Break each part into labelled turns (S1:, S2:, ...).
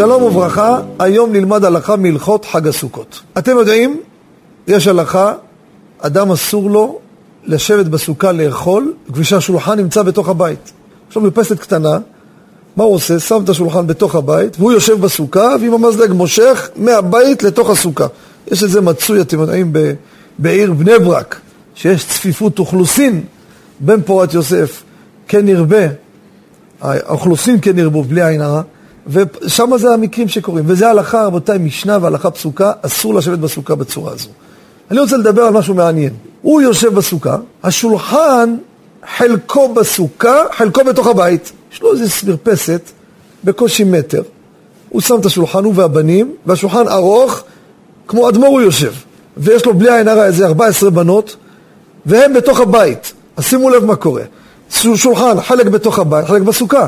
S1: שלום וברכה, היום נלמד הלכה מהלכות חג הסוכות. אתם יודעים, יש הלכה, אדם אסור לו לשבת בסוכה לאכול, כפי שהשולחן נמצא בתוך הבית. יש לו מרפסת קטנה, מה הוא עושה? שם את השולחן בתוך הבית, והוא יושב בסוכה, ועם המזלג מושך מהבית לתוך הסוכה. יש את זה מצוי, אתם יודעים, ב- בעיר בני ברק, שיש צפיפות אוכלוסין בין פורת יוסף, כן ירבה, האוכלוסין כן ירבו, בלי עין הרע. ושם זה המקרים שקורים. וזה הלכה, רבותיי, משנה והלכה פסוקה, אסור לשבת בסוכה בצורה הזו. אני רוצה לדבר על משהו מעניין. הוא יושב בסוכה, השולחן, חלקו בסוכה, חלקו בתוך הבית. יש לו איזו מרפסת בקושי מטר. הוא שם את השולחן, הוא והבנים, והשולחן ארוך, כמו אדמו"ר הוא יושב. ויש לו בלי עין הרע איזה 14 בנות, והם בתוך הבית. אז שימו לב מה קורה. שולחן, חלק בתוך הבית, חלק בסוכה.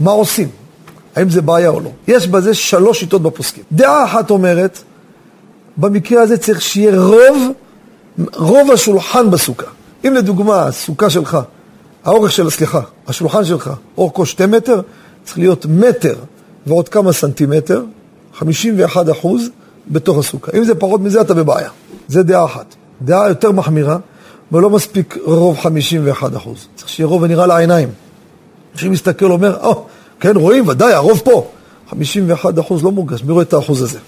S1: מה עושים? האם זה בעיה או לא. יש בזה שלוש שיטות בפוסקים. דעה אחת אומרת, במקרה הזה צריך שיהיה רוב, רוב השולחן בסוכה. אם לדוגמה, הסוכה שלך, האורך של, סליחה, השולחן שלך, אורכו שתי מטר, צריך להיות מטר ועוד כמה סנטימטר, 51 אחוז בתוך הסוכה. אם זה פחות מזה, אתה בבעיה. זה דעה אחת. דעה יותר מחמירה, ולא מספיק רוב 51 אחוז. צריך שיהיה רוב ונראה לעיניים. כשאני מסתכל, אומר, או, oh, כן, רואים, ודאי, הרוב פה. 51 אחוז לא מורגש, מי רואה את האחוז הזה?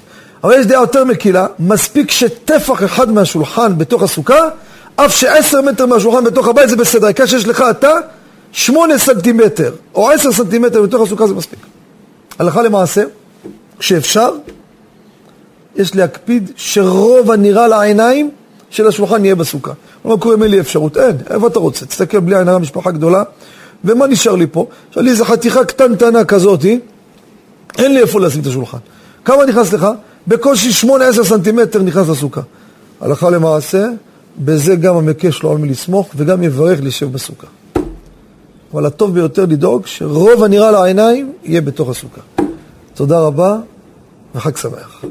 S1: אבל יש דעה יותר מקילה, מספיק שטפח אחד מהשולחן בתוך הסוכה, אף שעשר מטר מהשולחן בתוך הבית זה בסדר, העיקר שיש לך אתה שמונה סנטימטר או עשר סנטימטר בתוך הסוכה זה מספיק. הלכה למעשה, כשאפשר, יש להקפיד שרוב הנראה לעיניים של השולחן יהיה בסוכה. לא קוראים לי אפשרות, אין, איפה אתה רוצה? תסתכל בלי עין הרע, משפחה גדולה, ומה נשאר לי פה? יש לי איזו חתיכה קטנטנה כזאתי, אין לי איפה לשים את השולחן. כמה נכנס לך? בקושי 8-10 סנטימטר נכנס לסוכה. הלכה למעשה, בזה גם המקש לא על מי לסמוך, וגם יברך להישב בסוכה. אבל הטוב ביותר לדאוג שרוב הנראה לעיניים יהיה בתוך הסוכה. תודה רבה וחג שמח.